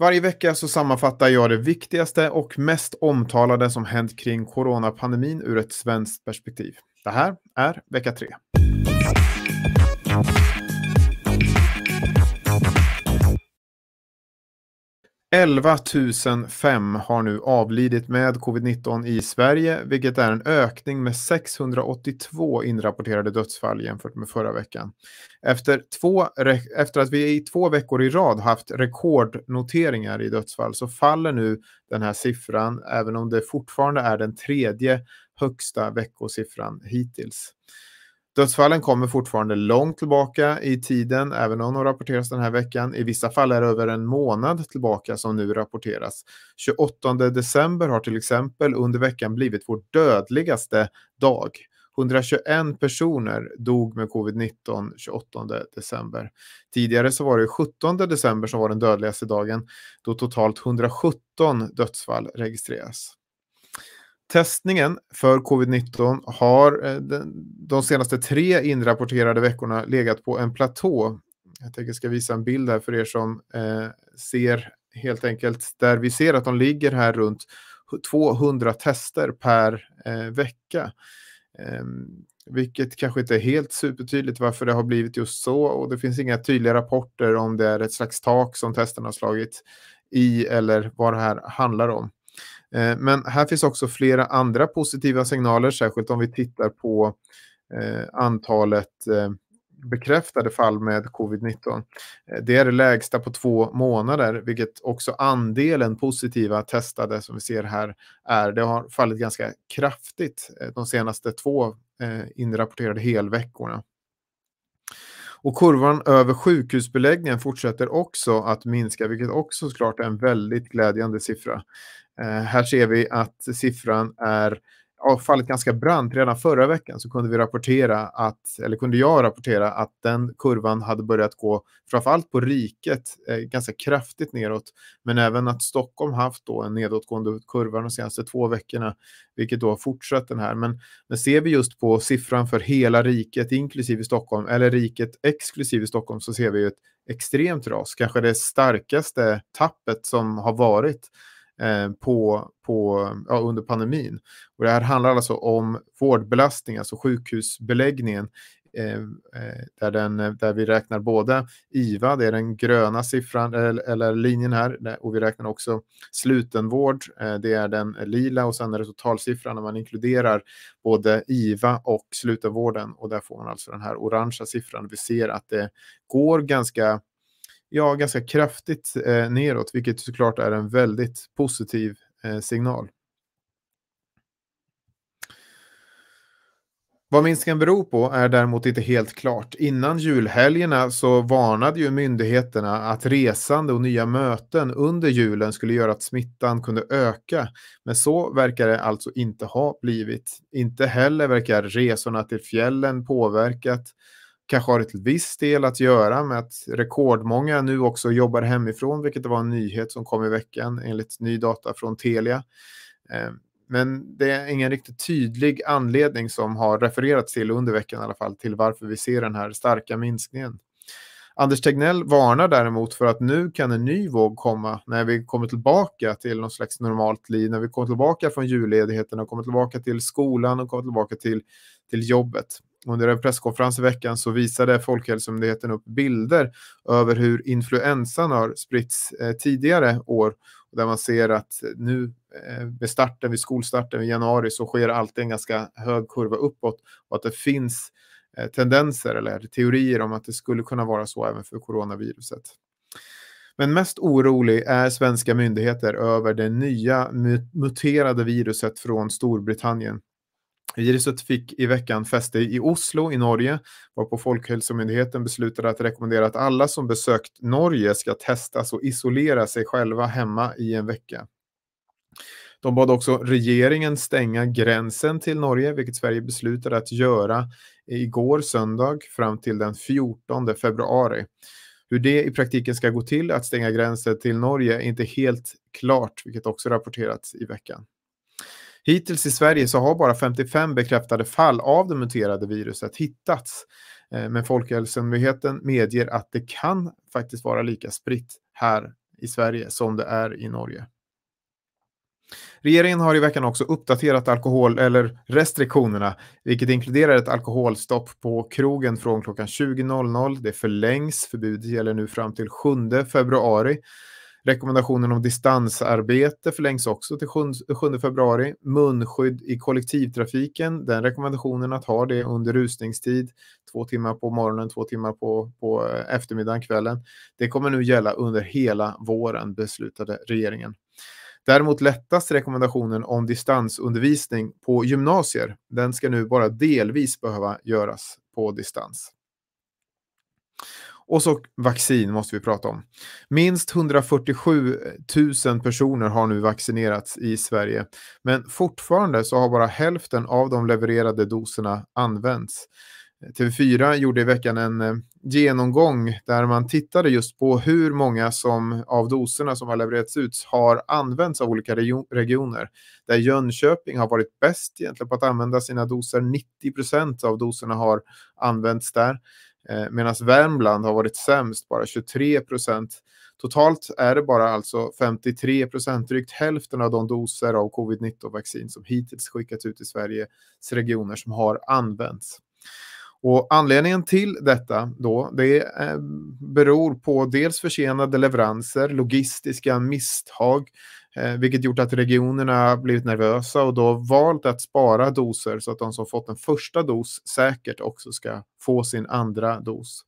Varje vecka så sammanfattar jag det viktigaste och mest omtalade som hänt kring coronapandemin ur ett svenskt perspektiv. Det här är vecka 3. 11 005 har nu avlidit med covid-19 i Sverige, vilket är en ökning med 682 inrapporterade dödsfall jämfört med förra veckan. Efter, två, efter att vi i två veckor i rad haft rekordnoteringar i dödsfall så faller nu den här siffran, även om det fortfarande är den tredje högsta veckosiffran hittills. Dödsfallen kommer fortfarande långt tillbaka i tiden, även om de rapporteras den här veckan. I vissa fall är det över en månad tillbaka som nu rapporteras. 28 december har till exempel under veckan blivit vår dödligaste dag. 121 personer dog med covid-19 28 december. Tidigare så var det 17 december som var den dödligaste dagen, då totalt 117 dödsfall registreras. Testningen för covid-19 har eh, de senaste tre inrapporterade veckorna legat på en platå. Jag tänker ska visa en bild här för er som eh, ser helt enkelt där vi ser att de ligger här runt 200 tester per eh, vecka. Ehm, vilket kanske inte är helt supertydligt varför det har blivit just så och det finns inga tydliga rapporter om det är ett slags tak som testerna har slagit i eller vad det här handlar om. Eh, men här finns också flera andra positiva signaler, särskilt om vi tittar på eh, antalet eh, bekräftade fall med covid-19. Det är det lägsta på två månader, vilket också andelen positiva testade som vi ser här är. Det har fallit ganska kraftigt de senaste två inrapporterade helveckorna. Och kurvan över sjukhusbeläggningen fortsätter också att minska, vilket också såklart är en väldigt glädjande siffra. Eh, här ser vi att siffran är ja, fallit ganska brant. Redan förra veckan så kunde vi rapportera att, eller kunde jag rapportera att den kurvan hade börjat gå, framförallt på riket, eh, ganska kraftigt neråt. Men även att Stockholm haft då en nedåtgående kurva de senaste två veckorna, vilket då har fortsatt den här. Men, men ser vi just på siffran för hela riket, inklusive Stockholm, eller riket exklusive Stockholm, så ser vi ett extremt ras, kanske det starkaste tappet som har varit Eh, på, på, ja, under pandemin. Och det här handlar alltså om vårdbelastning, alltså sjukhusbeläggningen, eh, eh, där, den, där vi räknar både IVA, det är den gröna siffran eller, eller linjen här, och vi räknar också slutenvård, eh, det är den lila och sen är det totalsiffran när man inkluderar både IVA och slutenvården och där får man alltså den här orangea siffran. Vi ser att det går ganska ja, ganska kraftigt eh, neråt, vilket såklart är en väldigt positiv eh, signal. Vad minskningen beror på är däremot inte helt klart. Innan julhelgerna så varnade ju myndigheterna att resande och nya möten under julen skulle göra att smittan kunde öka. Men så verkar det alltså inte ha blivit. Inte heller verkar resorna till fjällen påverkat kanske har ett viss del att göra med att rekordmånga nu också jobbar hemifrån, vilket var en nyhet som kom i veckan enligt ny data från Telia. Eh, men det är ingen riktigt tydlig anledning som har refererats till under veckan i alla fall till varför vi ser den här starka minskningen. Anders Tegnell varnar däremot för att nu kan en ny våg komma när vi kommer tillbaka till något slags normalt liv, när vi kommer tillbaka från julledigheten och kommer tillbaka till skolan och kommer tillbaka till, till jobbet. Under en presskonferens i veckan så visade Folkhälsomyndigheten upp bilder över hur influensan har spritts eh, tidigare år. Där man ser att nu eh, vid starten, vid skolstarten i januari så sker alltid en ganska hög kurva uppåt och att det finns eh, tendenser eller teorier om att det skulle kunna vara så även för coronaviruset. Men mest orolig är svenska myndigheter över det nya muterade viruset från Storbritannien. Viruset fick i veckan fäste i Oslo i Norge, varpå Folkhälsomyndigheten beslutade att rekommendera att alla som besökt Norge ska testas och isolera sig själva hemma i en vecka. De bad också regeringen stänga gränsen till Norge, vilket Sverige beslutade att göra igår söndag fram till den 14 februari. Hur det i praktiken ska gå till att stänga gränsen till Norge är inte helt klart, vilket också rapporterats i veckan. Hittills i Sverige så har bara 55 bekräftade fall av det muterade viruset hittats. Eh, men Folkhälsomyndigheten medger att det kan faktiskt vara lika spritt här i Sverige som det är i Norge. Regeringen har i veckan också uppdaterat alkohol eller restriktionerna, vilket inkluderar ett alkoholstopp på krogen från klockan 20.00. Det förlängs, förbudet gäller nu fram till 7 februari. Rekommendationen om distansarbete förlängs också till 7 februari. Munskydd i kollektivtrafiken, den rekommendationen att ha det under rusningstid, två timmar på morgonen, två timmar på, på eh, eftermiddagen, kvällen. Det kommer nu gälla under hela våren, beslutade regeringen. Däremot lättas rekommendationen om distansundervisning på gymnasier. Den ska nu bara delvis behöva göras på distans. Och så vaccin måste vi prata om. Minst 147 000 personer har nu vaccinerats i Sverige. Men fortfarande så har bara hälften av de levererade doserna använts. TV4 gjorde i veckan en eh, genomgång där man tittade just på hur många som, av doserna som har levererats ut har använts av olika regioner. Där Jönköping har varit bäst egentligen på att använda sina doser. 90 procent av doserna har använts där. Eh, Medan Värmland har varit sämst, bara 23 procent. Totalt är det bara alltså 53 procent, drygt hälften av de doser av covid-19-vaccin som hittills skickats ut i Sveriges regioner som har använts. Och anledningen till detta då, det eh, beror på dels försenade leveranser, logistiska misstag, eh, vilket gjort att regionerna blivit nervösa och då valt att spara doser så att de som fått en första dos säkert också ska få sin andra dos.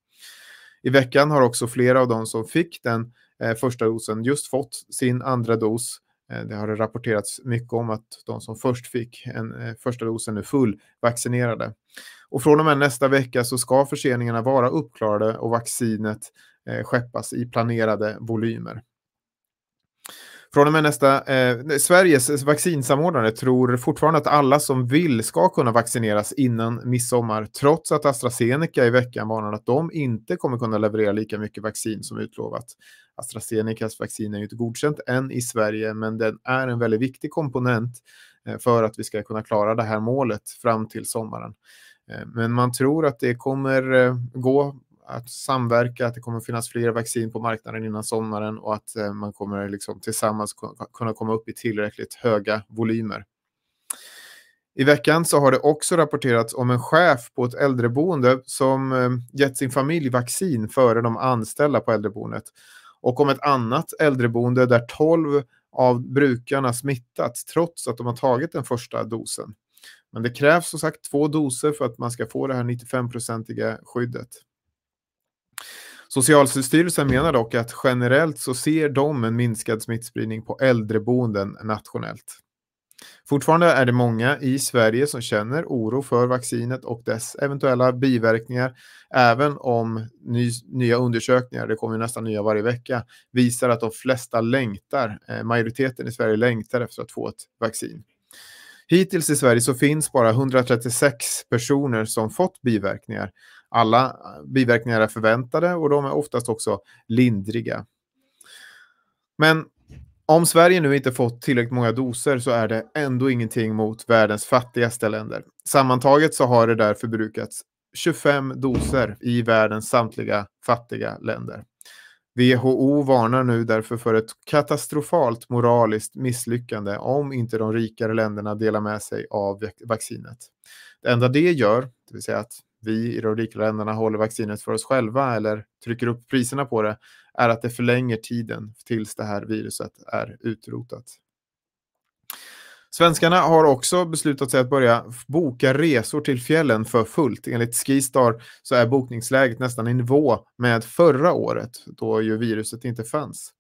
I veckan har också flera av de som fick den eh, första dosen just fått sin andra dos. Eh, det har rapporterats mycket om att de som först fick en eh, första dosen är fullvaccinerade. Och från och med nästa vecka så ska förseningarna vara uppklarade och vaccinet eh, skeppas i planerade volymer. Från och med nästa, eh, Sveriges vaccinsamordnare tror fortfarande att alla som vill ska kunna vaccineras innan midsommar, trots att AstraZeneca i veckan varnar att de inte kommer kunna leverera lika mycket vaccin som utlovat. AstraZenecas vaccin är ju inte godkänt än i Sverige, men den är en väldigt viktig komponent eh, för att vi ska kunna klara det här målet fram till sommaren. Eh, men man tror att det kommer eh, gå att samverka, att det kommer finnas fler vaccin på marknaden innan sommaren och att eh, man kommer liksom tillsammans kunna komma upp i tillräckligt höga volymer. I veckan så har det också rapporterats om en chef på ett äldreboende som eh, gett sin familj vaccin före de anställda på äldreboendet. Och om ett annat äldreboende där 12 av brukarna smittats trots att de har tagit den första dosen. Men det krävs som sagt två doser för att man ska få det här 95-procentiga skyddet. Socialstyrelsen menar dock att generellt så ser de en minskad smittspridning på äldreboenden nationellt. Fortfarande är det många i Sverige som känner oro för vaccinet och dess eventuella biverkningar, även om ny, nya undersökningar, det kommer nästan nya varje vecka, visar att de flesta längtar, eh, majoriteten i Sverige längtar efter att få ett vaccin. Hittills i Sverige så finns bara 136 personer som fått biverkningar. Alla eh, biverkningar är förväntade och de är oftast också lindriga. Men om Sverige nu inte fått tillräckligt många doser så är det ändå ingenting mot världens fattigaste länder. Sammantaget så har det där förbrukats 25 doser i världens samtliga fattiga länder. WHO varnar nu därför för ett katastrofalt moraliskt misslyckande om inte de rikare länderna delar med sig av vaccinet. Det enda det gör, det vill säga att vi i de rika länderna håller vaccinet för oss själva eller trycker upp priserna på det, är att det förlänger tiden tills det här viruset är utrotat. Svenskarna har också beslutat sig att börja boka resor till fjällen för fullt. Enligt Skistar så är bokningsläget nästan i nivå med förra året då ju viruset inte fanns.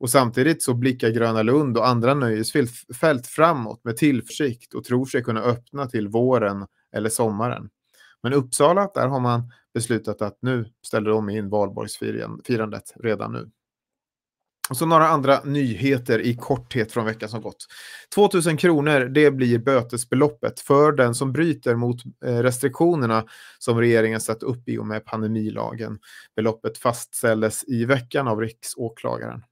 Och samtidigt så blickar Gröna Lund och andra nöjesfält framåt med tillförsikt och tror sig kunna öppna till våren eller sommaren. Men Uppsala, där har man beslutat att nu ställer de in valborgsfirandet redan nu. Och så några andra nyheter i korthet från veckan som gått. 2000 kronor, det blir bötesbeloppet för den som bryter mot eh, restriktionerna som regeringen satt upp i och med pandemilagen. Beloppet fastställdes i veckan av riksåklagaren.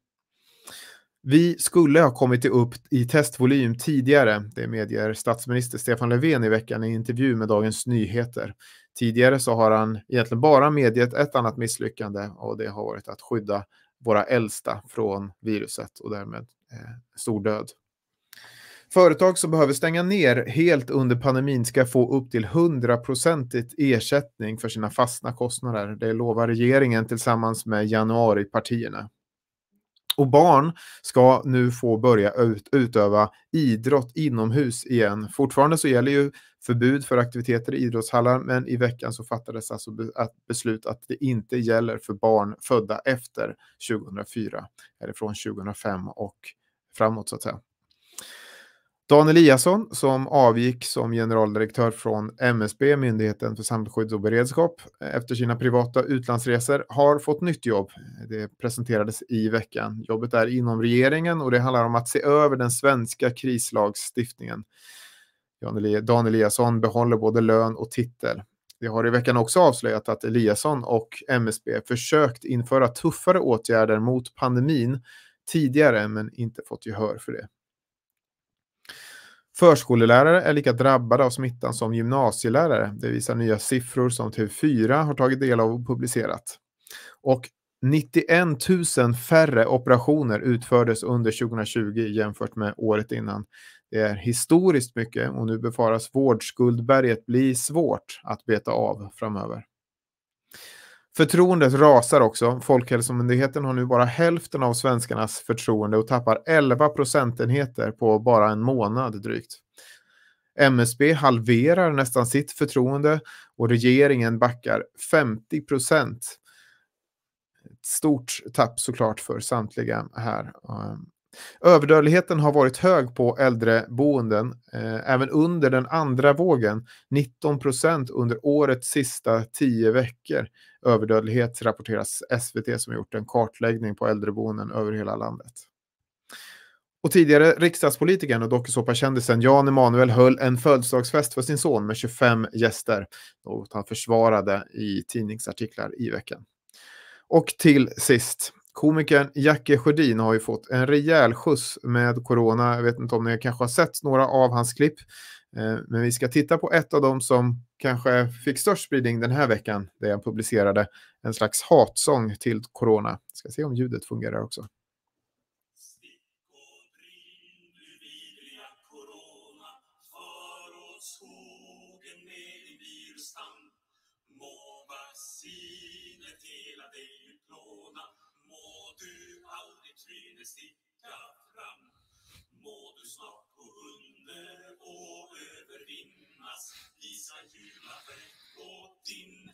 Vi skulle ha kommit upp i testvolym tidigare, det medger statsminister Stefan Löfven i veckan i intervju med Dagens Nyheter. Tidigare så har han egentligen bara medgett ett annat misslyckande och det har varit att skydda våra äldsta från viruset och därmed eh, stor död. Företag som behöver stänga ner helt under pandemin ska få upp till 100% ersättning för sina fastna kostnader. Det lovar regeringen tillsammans med januaripartierna. Och barn ska nu få börja ut, utöva idrott inomhus igen. Fortfarande så gäller ju förbud för aktiviteter i idrottshallar, men i veckan så fattades alltså beslut att det inte gäller för barn födda efter 2004, eller från 2005 och framåt så att säga. Dan Eliasson, som avgick som generaldirektör från MSB, Myndigheten för samhällsskydd och beredskap, efter sina privata utlandsresor, har fått nytt jobb. Det presenterades i veckan. Jobbet är inom regeringen och det handlar om att se över den svenska krislagstiftningen. Dan Eliasson behåller både lön och titel. Det har i veckan också avslöjat att Eliasson och MSB försökt införa tuffare åtgärder mot pandemin tidigare men inte fått gehör för det. Förskolelärare är lika drabbade av smittan som gymnasielärare. Det visar nya siffror som TV4 har tagit del av och publicerat. Och 91 000 färre operationer utfördes under 2020 jämfört med året innan. Det är historiskt mycket och nu befaras vårdskuldberget bli svårt att beta av framöver. Förtroendet rasar också. Folkhälsomyndigheten har nu bara hälften av svenskarnas förtroende och tappar 11 procentenheter på bara en månad drygt. MSB halverar nästan sitt förtroende och regeringen backar 50 procent. Ett stort tapp såklart för samtliga här. Ehm, Överdödligheten har varit hög på äldreboenden, eh, även under den andra vågen. 19 procent under årets sista tio veckor. Överdödlighet rapporteras SVT som gjort en kartläggning på äldreboenden över hela landet. Och tidigare riksdagspolitikern och dokusåpakändisen Jan Emanuel höll en födelsedagsfest för sin son med 25 gäster. Något han försvarade i tidningsartiklar i veckan. Och till sist, Komikern Jackie Sjödin har ju fått en rejäl skjuts med corona. Jag vet inte om ni kanske har sett några av hans klipp. Eh, men vi ska titta på ett av dem som kanske fick störst spridning den här veckan. Där jag publicerade en slags hatsång till corona. Ska se om ljudet fungerar också.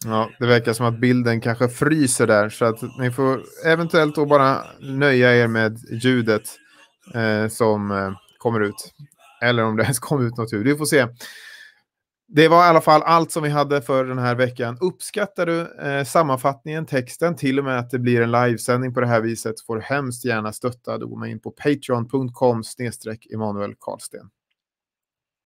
Ja, det verkar som att bilden kanske fryser där så att ni får eventuellt då bara nöja er med ljudet eh, som eh, kommer ut. Eller om det ens kommer ut något ljud. Vi får se. Det var i alla fall allt som vi hade för den här veckan. Uppskattar du eh, sammanfattningen, texten, till och med att det blir en livesändning på det här viset får du hemskt gärna stötta. Då går man in på patreon.com snedstreck Emanuel Karlsten.